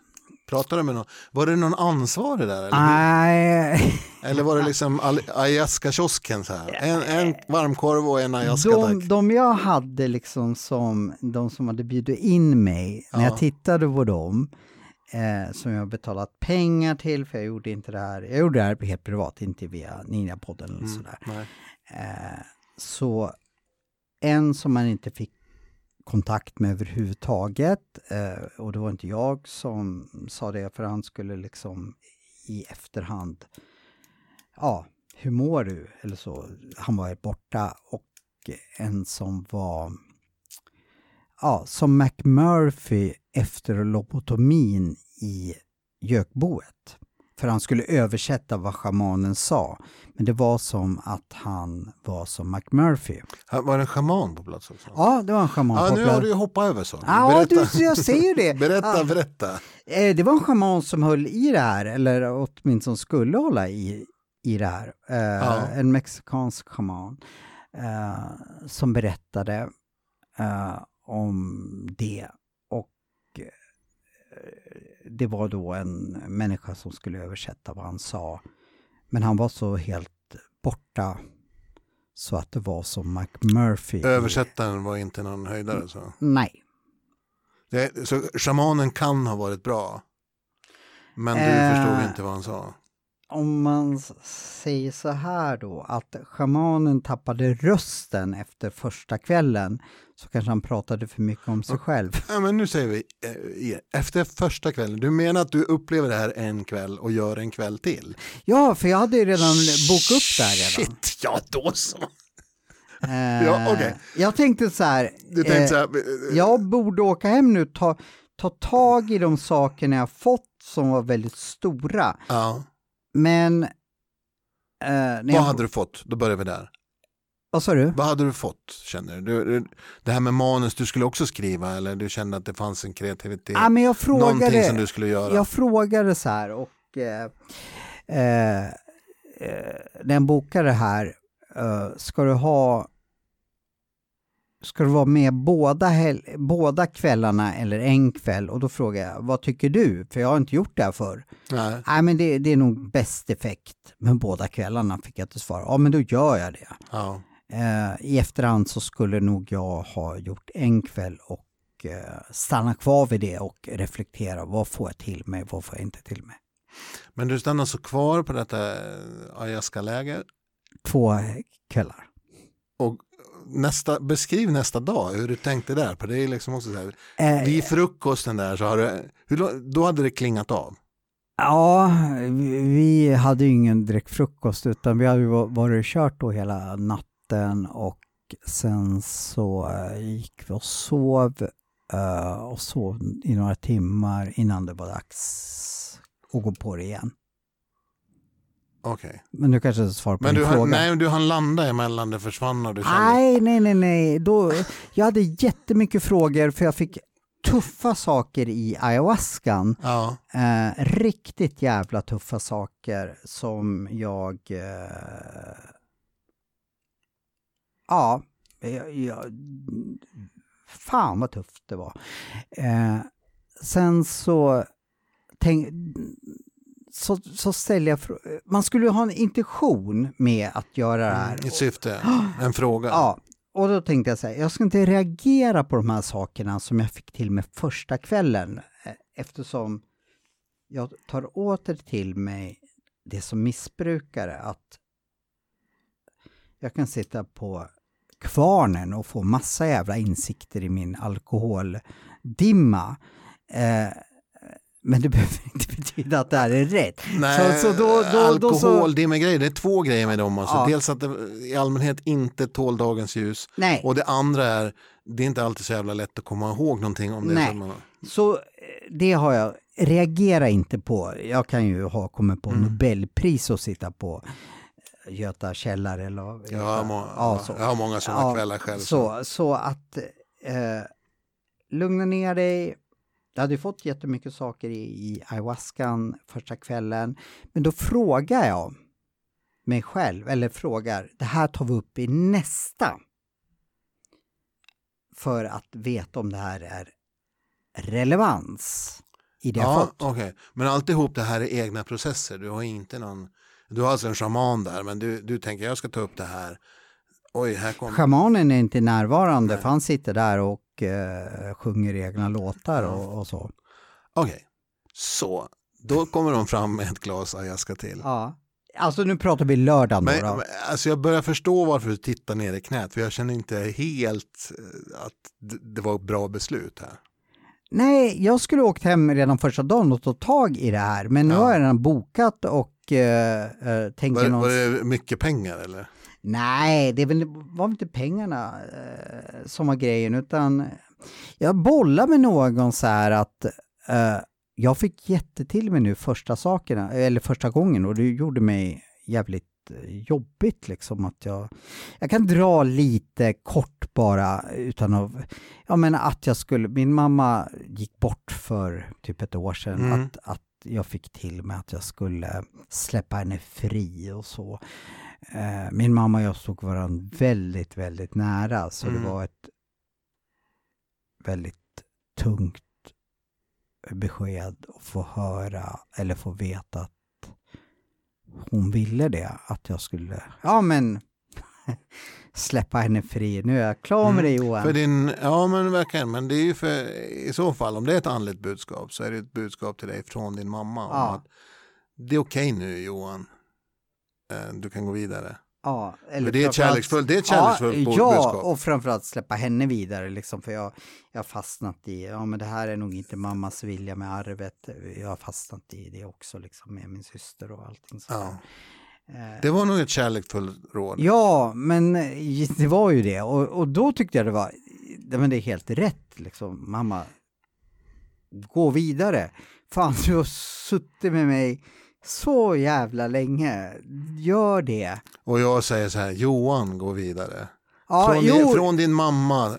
Pratade du med någon? Var det någon ansvarig där? Eller, Nej, eller var det liksom ayahuasca-kiosken så här? En, en varmkorv och en ayahuasca de, tack. de jag hade liksom som, de som hade bjudit in mig, när Ja. jag tittade på dem, eh, som jag betalat pengar till, för jag gjorde inte det här, jag gjorde det här helt privat, inte via Ninja-podden eller sådär. Nej. Eh, så en som man inte fick kontakt med överhuvudtaget, eh, och det var inte jag som sa det, för han skulle liksom i efterhand, ja, hur mår du? Eller så, han var borta och en som var, ja, som McMurphy efter lobotomin i gökboet. För han skulle översätta vad schamanen sa. Men det var som att han var som McMurphy. Här Var en schaman på plats också? Ja, det var en schaman Ja, nu har du ju hoppat över så. Ja, du, jag säger det. <laughs> berätta, Ja. berätta. Eh, Det var en schaman som höll i det här, eller åtminstone skulle hålla i, i det här. Eh, Ja. En mexikansk schaman eh, som berättade om det. Det var då en människa som skulle översätta vad han sa. Men han var så helt borta så att det var som McMurphy. Översättaren var inte någon höjdare. Så. Nej. Det, så shamanen kan ha varit bra. Men du Eh. förstod inte vad han sa. om man säger så här då, att schamanen tappade rösten efter första kvällen, så kanske han pratade för mycket om sig själv. Ja, men nu säger vi, eh, efter första kvällen, du menar att du upplever det här en kväll och gör en kväll till? Ja, för jag hade ju redan bokat upp det här redan. Shit, ja då så. Eh, Ja, okej. Jag tänkte så här, Du tänkte eh, så här, eh, jag borde åka hem nu, ta, ta tag i de sakerna jag fått som var väldigt stora. ja. Men... Eh, Vad jag, hade du fått? Då börjar vi där. Vad sa du? Vad hade du fått, känner du? du? Det här med manus, du skulle också skriva eller du kände att det fanns en kreativitet? Ja, men jag Någonting frågade... som du skulle göra? Jag frågade så här och eh, eh, eh, när jag bokade här, eh, ska du ha Ska du vara med båda, båda kvällarna eller en kväll? Och då frågade jag, vad tycker du? För jag har inte gjort det här förr. Nej. Nej men det, det är nog bäst effekt. Men båda kvällarna fick jag till svar. Ja men då gör jag det. Ja. Eh, I efterhand så skulle nog jag ha gjort en kväll och eh, stanna kvar vid det och reflektera. Vad får jag till mig? Vad får jag inte till mig? Men du stannar så kvar på detta ayahuasca-läger Två kvällar. och nästa, beskriv nästa dag hur du tänkte där. För det är liksom också så här, Eh, vid frukosten där så har du, hur, då hade det klingat av. Ja, vi, hade ju ingen direkt frukost utan vi hade varit och kört då hela natten och sen så eh, gick vi och sov eh, och sov i några timmar innan det var dags att gå på det igen. Okej. Men du kanske svarar på Men din du, fråga? hann, nej, du hann landa emellan, det försvann och du kände... Nej, nej, nej, nej. Då, jag hade jättemycket frågor för jag fick tuffa saker i ayahuascan. Ja, Eh, riktigt jävla tuffa saker som jag... Eh, ja, jag, fan vad tufft det var. Eh, sen så, tänk, så, så ställer jag Man skulle ju ha en intention med att göra det här. ett syfte, en fråga. Ja, och då tänkte jag så här, jag ska inte reagera på de här sakerna som jag fick till mig första kvällen eh, eftersom jag tar åter till mig det som missbrukare att jag kan sitta på kvarnen och få massa jävla insikter i min alkoholdimma. Eh, men det behöver <laughs> inte betyda att det här är rätt. Nej, så, så då, då, då så, alkohol, det grejer, det är två grejer med dem. Alltså. Ja. Dels att det i allmänhet inte tål dagens ljus nej. och det andra är, det är inte alltid så jävla lätt att komma ihåg någonting om det. Nej. Man, Så eh, det har jag, reagera inte på. Jag kan ju ha kommit på Mm. Nobelpris och sitta på Göta källare eller jag, har må, ja, så. jag har många sådana Ja, kvällar själv. Så, så att eh, lugna ner dig. Jag hade fått jättemycket saker i, i ayahuascan första kvällen. Men då frågar jag mig själv, eller frågar, det här tar vi upp i nästa. För att veta om det här är relevans i det jag Ja, fått. okej. Men alltihop det här är egna processer. Du har inte någon, du har alltså en shaman där men du, du tänker jag ska ta upp det här. Oj, här kommer... Schamanen är inte närvarande Nej. för han sitter där och eh, sjunger egna låtar och, och så. Okej, så då kommer de fram med ett glas ayahuasca till. Ja. Alltså nu pratar vi lördagen då. Men, då. men, alltså jag börjar förstå varför du tittar ner i knät för jag känner inte helt eh, att det, var ett bra beslut här. Nej, jag skulle åkt hem redan första dagen och ta tag i det här. Men nu Ja. har jag redan bokat och eh, eh, tänker Var, någon... var det mycket pengar eller? Nej, det var väl inte pengarna eh, som var grejen utan jag bollar med någon så här att eh, jag fick jättetill mig nu första sakerna, eller första gången och det gjorde mig jävligt eh, jobbigt liksom att jag, jag kan dra lite kort bara utan att, ja men att jag skulle, min mamma gick bort för typ ett år sedan, Mm. att, att jag fick till mig att jag skulle släppa henne fri och så. Eh, min mamma och jag stod varandra väldigt, väldigt nära så Mm. det var ett väldigt tungt besked att få höra eller få veta att hon ville det, att jag skulle, ja men släppa henne fri. Nu är jag klar med Mm. det Johan. För din, ja men verkligen, men det är ju för i så fall om det är ett andligt budskap så är det ett budskap till dig från din mamma om Ja. att det är okej nu Johan. Eh, Du kan gå vidare. ja, eller det är ett kärleksfullt, det är ett kärleksfullt ja, ja, och framförallt släppa henne vidare liksom, för jag, jag har fastnat i, ja men det här är nog inte mammas vilja med arvet. Jag har fastnat i det också liksom med min syster och allting sådär. Ja. Eh, Det var nog ett kärleksfullt råd. Ja, men eh, det var ju det. Och, och då tyckte jag det var, men det är helt rätt liksom. Mamma, gå vidare. Fan, du har suttit med mig så jävla länge. Gör det. Och jag säger så här, Johan gå vidare. Ja, från, din, från din mamma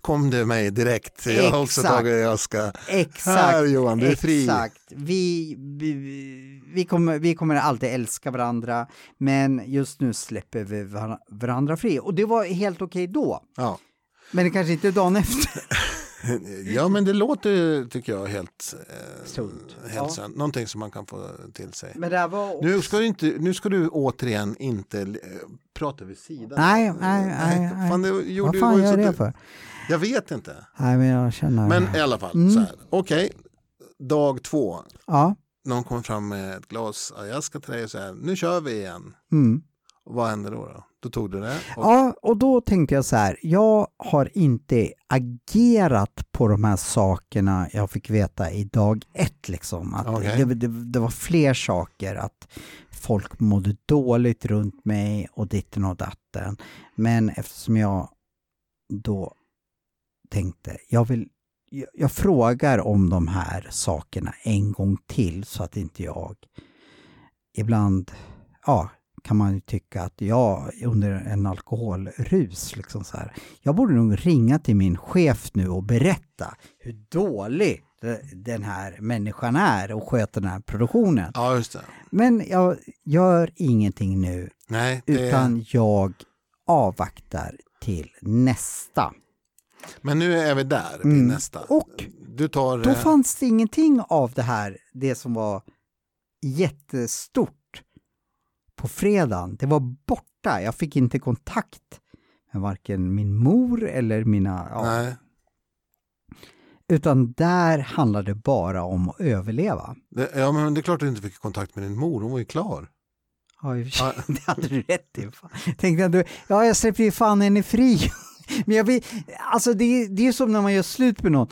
kom det mig direkt. Jag har också tagit, jag ska, exakt. här Johan, du är fri. Exakt. Vi, vi, vi, kommer, vi kommer alltid älska varandra, men just nu släpper vi var- varandra fri. Och det var helt okej då. Ja. Men det kanske inte dagen efter. <laughs> ja men det låter tycker jag helt, eh, Sunt. helt Ja. sant. Någonting som man kan få till sig. Men det var... Nu ska du, inte, nu ska du återigen inte eh, prata vid sidan. Nej, nej, nej. nej. Fan, det gjorde, Vad fan gör jag det för? Jag vet inte. Nej, men jag känner... Men i alla fall, Mm. så här. Okej, dag två. Ja. Någon kommer fram med ett glas ayahuasca till dig och säger nu kör vi igen. Mm. Och vad hände då? Då, då tog du det. Och, Ja, och då tänkte jag så här, jag har inte agerat på de här sakerna jag fick veta i dag ett liksom. Att Okej. det, det, det var fler saker, att folk mådde dåligt runt mig och ditten och datten. Men eftersom jag då tänkte, jag vill jag, jag frågar om de här sakerna en gång till så att inte jag ibland, ja, kan man ju tycka att jag under en alkoholrus, liksom så här, jag borde nog ringa till min chef nu och berätta hur dålig de- den här människan är och sköter den här produktionen. ja, just det. Men jag gör ingenting nu, Nej, det, utan jag avvaktar till nästa. Men nu är vi där Mm. nästa. Och Du tar... Då eh, fanns det ingenting av det här, det som var jättestort på fredagen. Det var borta. Jag fick inte kontakt med varken min mor eller mina... Ja, Nej, utan där handlade det bara om att överleva. det, ja, men det är klart att du inte fick kontakt med din mor, hon var ju klar. Ja, i och för sig, <laughs> det hade du rätt i. Fan. Tänkte jag, ja jag släpper ju fan henne fri. <laughs> Men jag vill, alltså det, är- det är som när man gör slut med någon.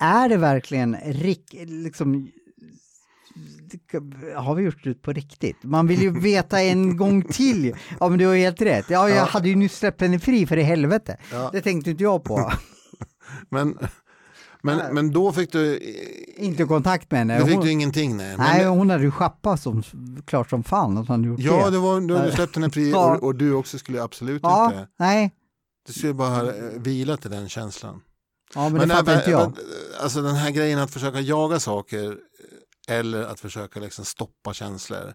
Är det verkligen rik, liksom, har vi gjort slut på riktigt? Man vill ju veta en <laughs> gång till. Ja men du har helt rätt. Ja, jag Ja. hade ju nyss släppt henne fri för i helvete. Ja. Det tänkte inte jag på. <laughs> Men, men, men då fick du... inte kontakt med henne. Då fick Hon, du ingenting, nej. Men, nej, hon hade ju schappat som klart som fan att hon hade gjort Ja, det. det var, du hade släppt henne fri och, och du också skulle absolut Ja, inte... nej. Du skulle bara eh, vila till den känslan. Ja, men, det nej, fattar inte jag. men, Alltså den här grejen att försöka jaga saker eh, eller att försöka liksom stoppa känslor.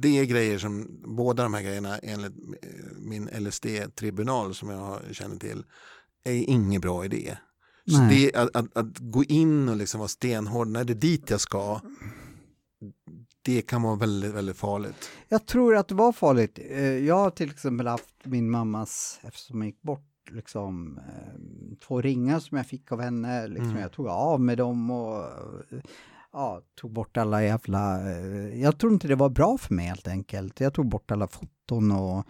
Det är grejer som, båda de här grejerna enligt eh, min LSD-tribunal som jag känner till, är ingen bra idé. Så det, att, att, att gå in och liksom vara stenhård, när det är dit jag ska, det kan vara väldigt, väldigt farligt. Jag tror att det var farligt. Eh, Jag har till exempel haft min mammas, eftersom hon gick bort, liksom, eh, två ringar som jag fick av henne. Liksom, Mm. Jag tog av med dem och eh, ja, tog bort alla jävla... Jag tror inte det var bra för mig helt enkelt. Jag tog bort alla foton och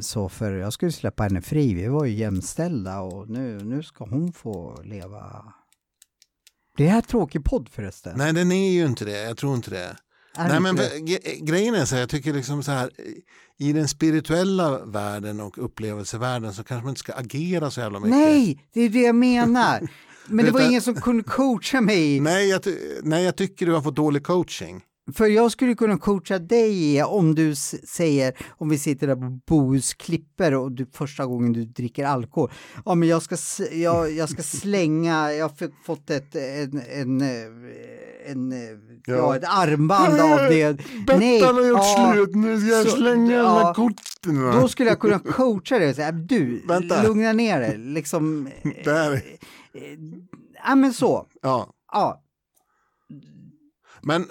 så för jag skulle släppa henne fri. Vi var ju jämställda och nu, nu ska hon få leva. Det är här tråkig podd förresten. Nej, den är ju inte det, jag tror inte det. Nej, men grejen är så här, jag tycker liksom så här, i den spirituella världen och upplevelsevärlden så kanske man inte ska agera så jävla mycket. Nej, det är det jag menar. <laughs> Men det var ingen som kunde coacha mig. Nej, jag, nej, jag tycker du har fått dålig coaching. För jag skulle kunna coacha dig om du säger, om vi sitter där på Bohus klipper och du, första gången du dricker alkohol. Ja men jag ska, jag, jag ska slänga, jag har fått ett, en, en, eh, en, eh, ja. Ja. ett armband av det. <laughs> Bettan har gjort ja, slut, nu ska jag så- slänga ja. alla korten. Då skulle jag kunna coacha dig och säga, du, Vänta. lugna ner dig. Liksom, <laughs> Där. eh, ja men så. Ja, Ja, men,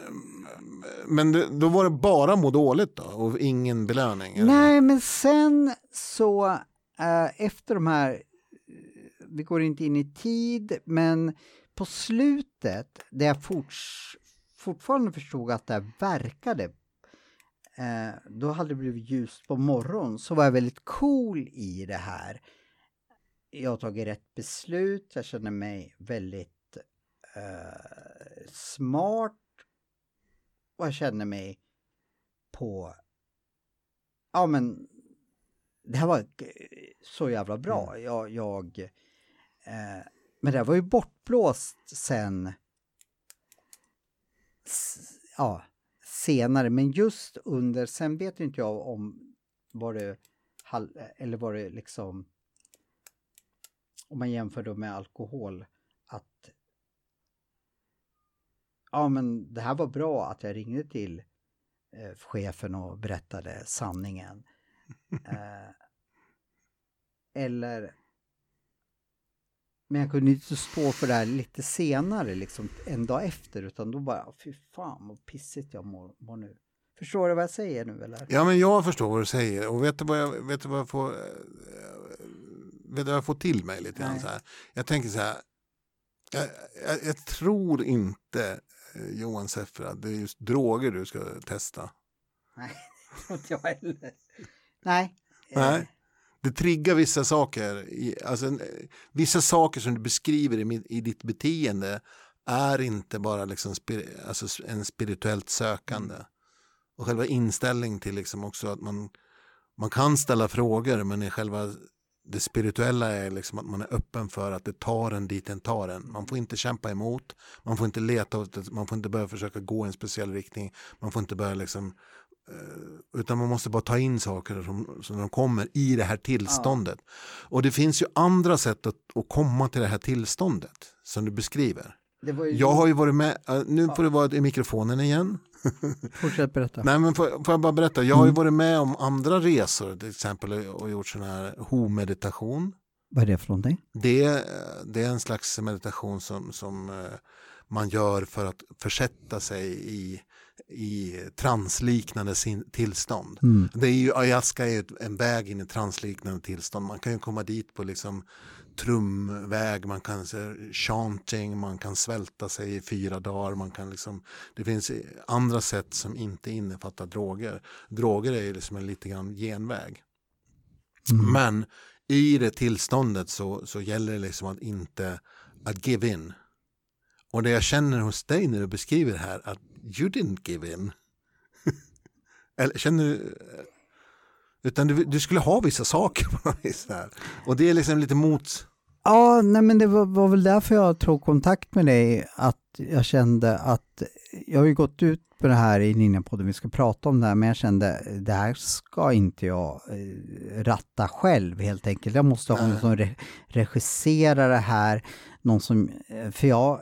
men det, då var det bara må dåligt då och ingen belöning? eller? Nej, men sen så eh, efter de här, vi går inte in i tid, men på slutet, där jag forts, fortfarande förstod att det här verkade, eh, då hade det blivit ljust på morgonen, så var jag väldigt cool i det här. Jag har tagit rätt beslut, jag känner mig väldigt eh, smart och jag känner mig på ja men det här var så jävla bra. Jag, jag eh, men det här var ju bortblåst sen ja, senare, men just under, sen vet inte jag om var det eller var det liksom om man jämför då med alkohol att ja men det här var bra att jag ringde till eh, chefen och berättade sanningen. <laughs> Eh, eller men jag kunde inte stå för det här lite senare, liksom en dag efter, utan då bara, fy fan vad pissigt jag mår, mår nu. Förstår du vad jag säger nu eller? Ja, men jag förstår vad du säger och vet du vad jag, vet du vad jag får eh, vet du vad jag får till mig lite grann så här. Jag tänker så här. Jag, jag, jag tror inte Johan Seffra, det är just droger du ska testa. Nej, det <laughs> tror inte jag heller. Nej. eh, Nej. Det triggar vissa saker, alltså, eh, vissa saker som du beskriver i, i ditt beteende är inte bara liksom spir, alltså en spirituellt sökande. Och själva inställning till liksom också att man, man kan ställa frågor men i själva det spirituella är liksom att man är öppen för att det tar en dit den tar en. Man får inte kämpa emot, man får inte leta det, man får inte börja försöka gå i en speciell riktning, man får inte börja liksom eh, utan man måste bara ta in saker som, som de kommer i det här tillståndet. Och det finns ju andra sätt att, att komma till det här tillståndet som du beskriver. Det ju... Jag har ju varit med, eh, nu får du vara i mikrofonen igen. Fortsätt berätta. Nej men får, får jag bara berätta, jag har ju varit med om andra resor till exempel och gjort sån här ho-meditation. Vad är det för någonting? Det, det är en slags meditation som, som eh, man gör för att försätta sig i, i transliknande sin, tillstånd. Mm. Det är ju, ayahuasca är ju en väg in i transliknande tillstånd. Man kan ju komma dit på liksom trumväg, man kan chanting, man kan svälta sig i fyra dagar, man kan liksom, det finns andra sätt som inte innefattar droger. Droger är ju liksom en lite grann genväg. Men i det tillståndet så, så gäller det liksom att inte att give in. Och det jag känner hos dig när du beskriver det här att you didn't give in. <laughs> Eller känner du utan du, du skulle ha vissa saker på något vis där. Och det är liksom lite mot Ja, nej men det var, var väl därför jag tog kontakt med dig, att jag kände att jag har ju gått ut på det här i Ninjapodden, vi ska prata om det här, men jag kände det här ska inte jag eh, ratta själv helt enkelt. Jag måste ha någon som re, regisserar det här, någon som, eh, för jag,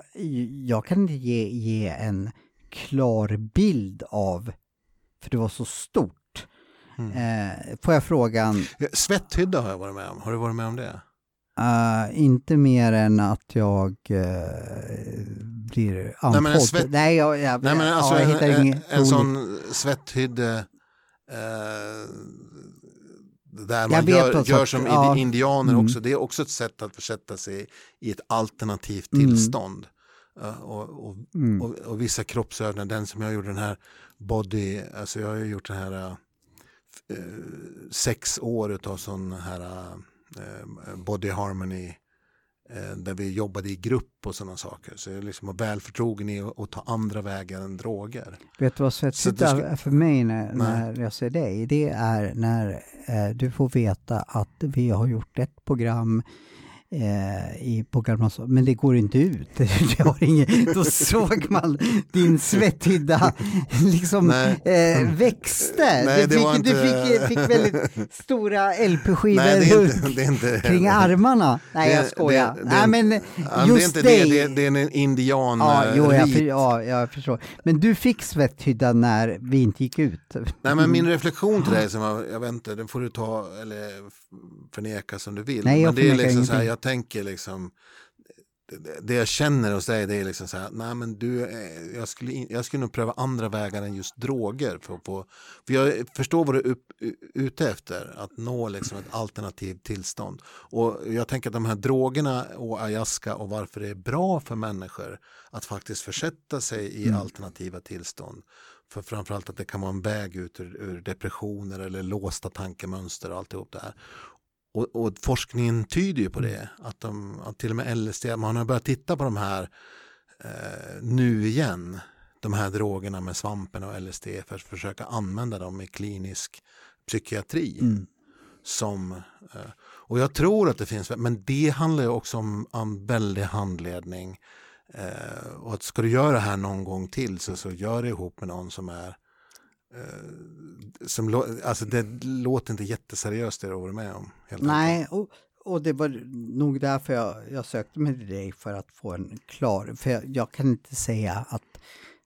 jag kan inte ge, ge en klar bild av, för det var så stort. Eh, får jag frågan, Svetthydda har jag varit med om. Har du varit med om det? Uh, inte mer än att jag uh, blir andfådd. men en svett- Nej, jag, jag, Nej men alltså ja, jag en, hittar en, inget en roligt. sån svetthydde eh, där man gör, vad gör som ja. indianer Mm. också. Det är också ett sätt att försätta sig i ett alternativt Mm. tillstånd. Eh, och, och, Mm. och, och vissa kroppsövningar, den som jag gjorde den här body, alltså jag har ju gjort den här eh, sex år av sån här eh, body harmony eh, där vi jobbade i grupp och sådana saker. Så jag liksom var väl förtrogen i att, att ta andra vägar än droger. Vet du vad ska- är för mig när, när jag ser dig? Det är när du får veta att vi har gjort ett program eh, i på Gamla men det går inte ut. <laughs> Det har ingen, då såg man din svetthydda <laughs> liksom eh, växte. Nej, du det fick, du fick, fick väldigt stora LP-skivor <laughs> Nej, det är inte... Det är inte kring armarna. Nej, jag skojar. det- det- Nej, men just det är inte dig. det, det, det är en indian Ja, eh, jo, jag, för, ja, jag förstår. Men du fick svetthydda när vi inte gick ut. Nej men min reflektion till dig, som jag, jag vet inte, den får du ta eller förneka som du vill. Nej, jag men det är liksom så här. Jag tänker liksom, det- det jag känner hos dig det är liksom så här, nej men du, eh, jag skulle, jag skulle nog pröva andra vägar än just droger. För, få, för jag förstår vad du är upp, ute efter, att nå liksom ett alternativt tillstånd. Och jag tänker att de här drogerna och ayahuasca och varför det är bra för människor att faktiskt försätta sig i Mm. alternativa tillstånd. För framförallt att det kan vara en väg ut ur, ur depressioner eller låsta tankemönster och alltihop det här. Och, och forskningen tyder ju på det, att, de, att till och med LSD, man har börjat titta på de här eh, nu igen, de här drogerna med svampen och LSD för att försöka använda dem i klinisk psykiatri. Mm. Som, eh, och jag tror att det finns, men det handlar ju också om, om väldig handledning. Eh, och att ska du göra det här någon gång till så, så gör det ihop med någon som är Eh, som alltså det låter inte jätteseriöst det du har varit med om. Helt. Nej, och, och det var nog därför jag, jag sökte mig till dig för att få en klar... För jag, jag kan inte säga att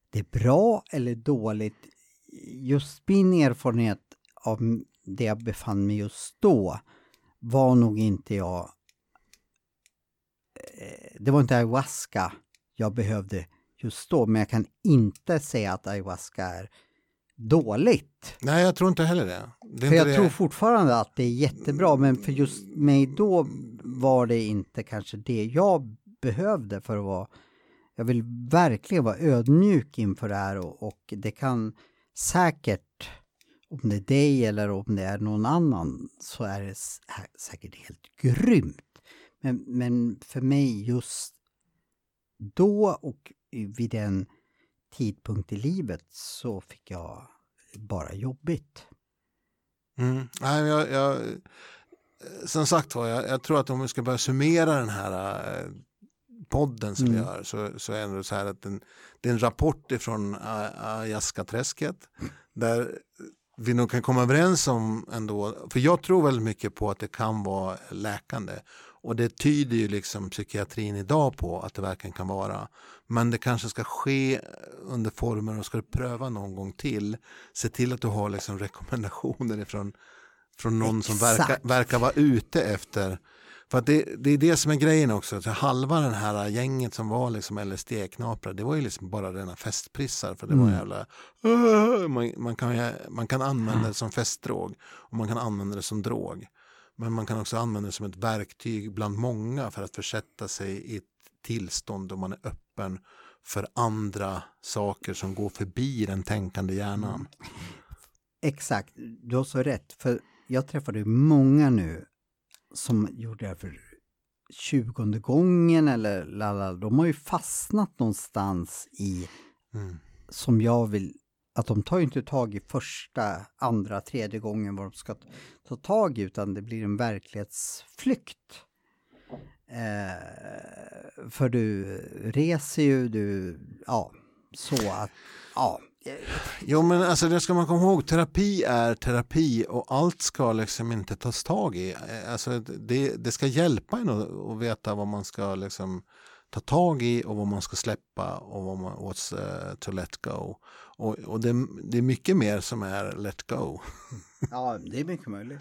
det är bra eller dåligt. Just min erfarenhet av det jag befann mig just då var nog inte jag... Eh, det var inte ayahuasca jag behövde just då, men jag kan inte säga att ayahuasca är dåligt. Nej, jag tror inte heller det. det För jag det. tror fortfarande att det är jättebra, men för just mig då var det inte kanske det jag behövde för att vara... Jag vill verkligen vara ödmjuk inför det här och, och det kan säkert, om det är dig eller om det är någon annan, så är det säkert helt grymt. Men, men för mig just då och vid den tidpunkt i livet så fick jag bara jobbigt. Mm. Nej, jag, jag, som sagt var, jag, jag tror att om vi ska börja summera den här eh, podden som vi Mm. gör så, så är det så här att den, det är en rapport ifrån Ayaska-träsket där vi nog kan komma överens om ändå, för jag tror väldigt mycket på att det kan vara läkande och det tyder ju liksom psykiatrin idag på att det verkligen kan vara. Men det kanske ska ske under former och ska du pröva någon gång till, se till att du har liksom <laughs> rekommendationer ifrån från någon som verkar, Exakt. verkar vara ute efter för det, det är det som är grejen också. Så halva den här gänget som var liksom LSD-knaprar, det var ju liksom bara rena festprissar. För det var Mm. jävla... "Åh!" Man, man, kan, man kan använda det som festdrog och man kan använda det som drog. Men man kan också använda det som ett verktyg bland många för att försätta sig i ett tillstånd då man är öppen för andra saker som går förbi den tänkande hjärnan. Exakt, du har så rätt. För jag träffade många nu som gjorde det för tjugonde gången eller lala. De har ju fastnat någonstans i, Mm. som jag vill, att de tar ju inte tag i första, andra, tredje gången vad de ska ta tag i utan det blir en verklighetsflykt. Eh, för du reser ju, du, ja, så att, ja. Jo men alltså det ska man komma ihåg, terapi är terapi och allt ska liksom inte tas tag i. Eh, alltså det, det ska hjälpa en att, att veta vad man ska liksom ta tag i och vad man ska släppa och vad man, what's uh, to let go. Och, och det, det är mycket mer som är let go. <laughs> Ja, det är mycket möjligt.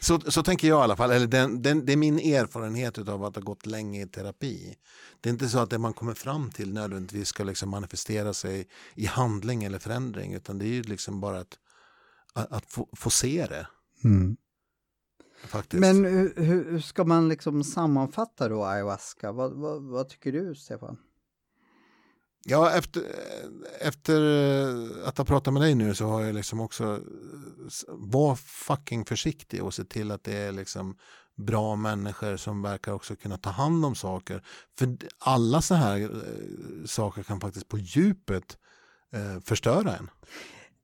Så, så tänker jag i alla fall, eller den, den, det är min erfarenhet av att ha gått länge i terapi. Det är inte så att det man kommer fram till nödvändigtvis ska liksom manifestera sig i handling eller förändring utan det är ju liksom bara att, att, att få, få se det. Mm. Faktiskt. Men hur, hur ska man liksom sammanfatta då ayahuasca? Vad, vad, vad tycker du, Stefan? Ja, efter, efter att ha pratat med dig nu så har jag liksom också var fucking försiktig och se till att det är liksom bra människor som verkar också kunna ta hand om saker. För alla så här eh, saker kan faktiskt på djupet eh, förstöra en.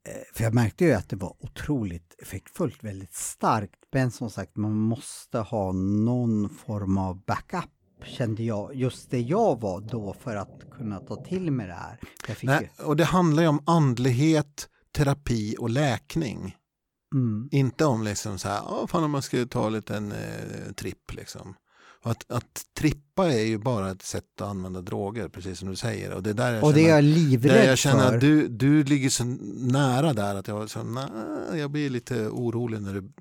Eh, för jag märkte ju att det var otroligt effektfullt, väldigt starkt. Men som sagt, man måste ha någon form av backup kände jag, just det jag var då för att kunna ta till mig det här. Nej, ju... Och det handlar ju om andlighet, terapi och läkning. Mm. Inte om liksom så här, oh, fan om man skulle ta en liten eh, tripp liksom. Att, att trippa är ju bara ett sätt att använda droger, precis som du säger. Och det, där jag och det är jag livrädd. Jag känner för. att du, du ligger så nära där att jag, så, nej, jag blir lite orolig när du,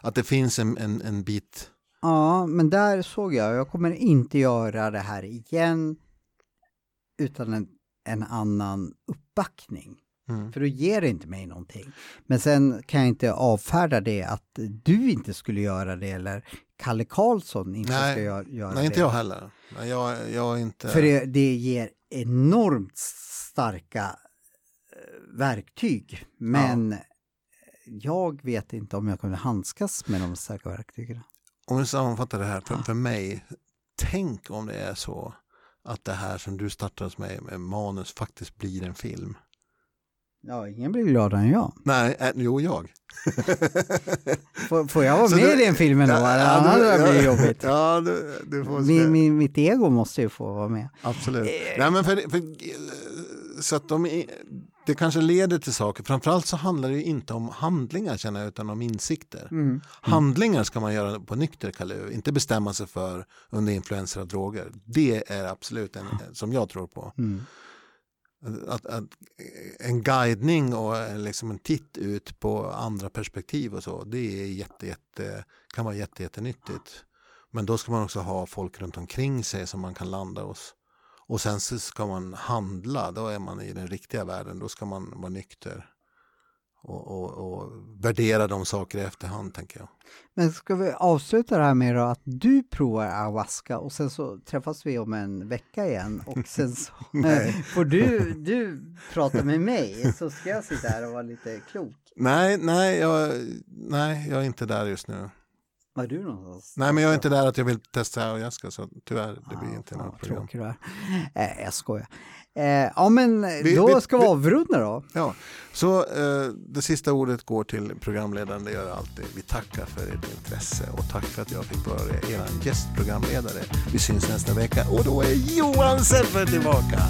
att det finns en, en, en bit Ja, men där såg jag, jag kommer inte göra det här igen utan en, en annan uppbackning. Mm. För då ger inte mig någonting. Men sen kan jag inte avfärda det att du inte skulle göra det eller Kalle Karlsson inte nej, ska göra, göra nej, det. Nej, inte jag heller. Jag, jag inte... För det, det ger enormt starka eh, verktyg. Men ja. jag vet inte om jag kommer handskas med de starka verktygen om vi sammanfattar det här, för, för mig, tänk om det är så att det här som du startade med, med manus faktiskt blir en film. Ja, ingen blir gladare än jag. Nej, äh, jo jag. <laughs> får, får, jag vara så med i den filmen då? Ja, ja, Annars ja, blir det jobbigt. Ja, du, du får min, min, mitt ego måste ju få vara med. Absolut. Eh. Nej, men för, för, så att de, det kanske leder till saker. Framförallt så handlar det inte om handlingar känner jag, utan om insikter. Mm. Mm. Handlingar ska man göra på nykter kalu, inte bestämma sig för under influenser av droger. Det är absolut en, som jag tror på. Mm. Att, att, en guidning och eh, liksom en titt ut på andra perspektiv och så, det är jätte, jätte, kan vara jätte, jättenyttigt. Men då ska man också ha folk runt omkring sig som man kan landa hos. Och sen så ska man handla, då är man i den riktiga världen, då ska man vara nykter. Och, och, och värdera de saker i efterhand tänker jag. Men ska vi avsluta det här med att du provar ayahuasca och sen så träffas vi om en vecka igen och <laughs> sen så <laughs> får du, du prata med mig så ska jag sitta här och vara lite klok. Nej, nej, jag, nej, jag är inte där just nu. Var du någonstans? Nej, men jag är inte där att jag vill testa ayahuasca så tyvärr, det blir ah, inte något program. Du är. Eh, jag skojar. Eh, ja, men vi, då vi, ska vi avrunda då. Ja, så eh, det sista ordet går till programledaren, det gör alltid. Vi tackar för ert intresse och tack för att jag fick vara er gästprogramledare. Vi syns nästa vecka och då är Johan Selfer tillbaka.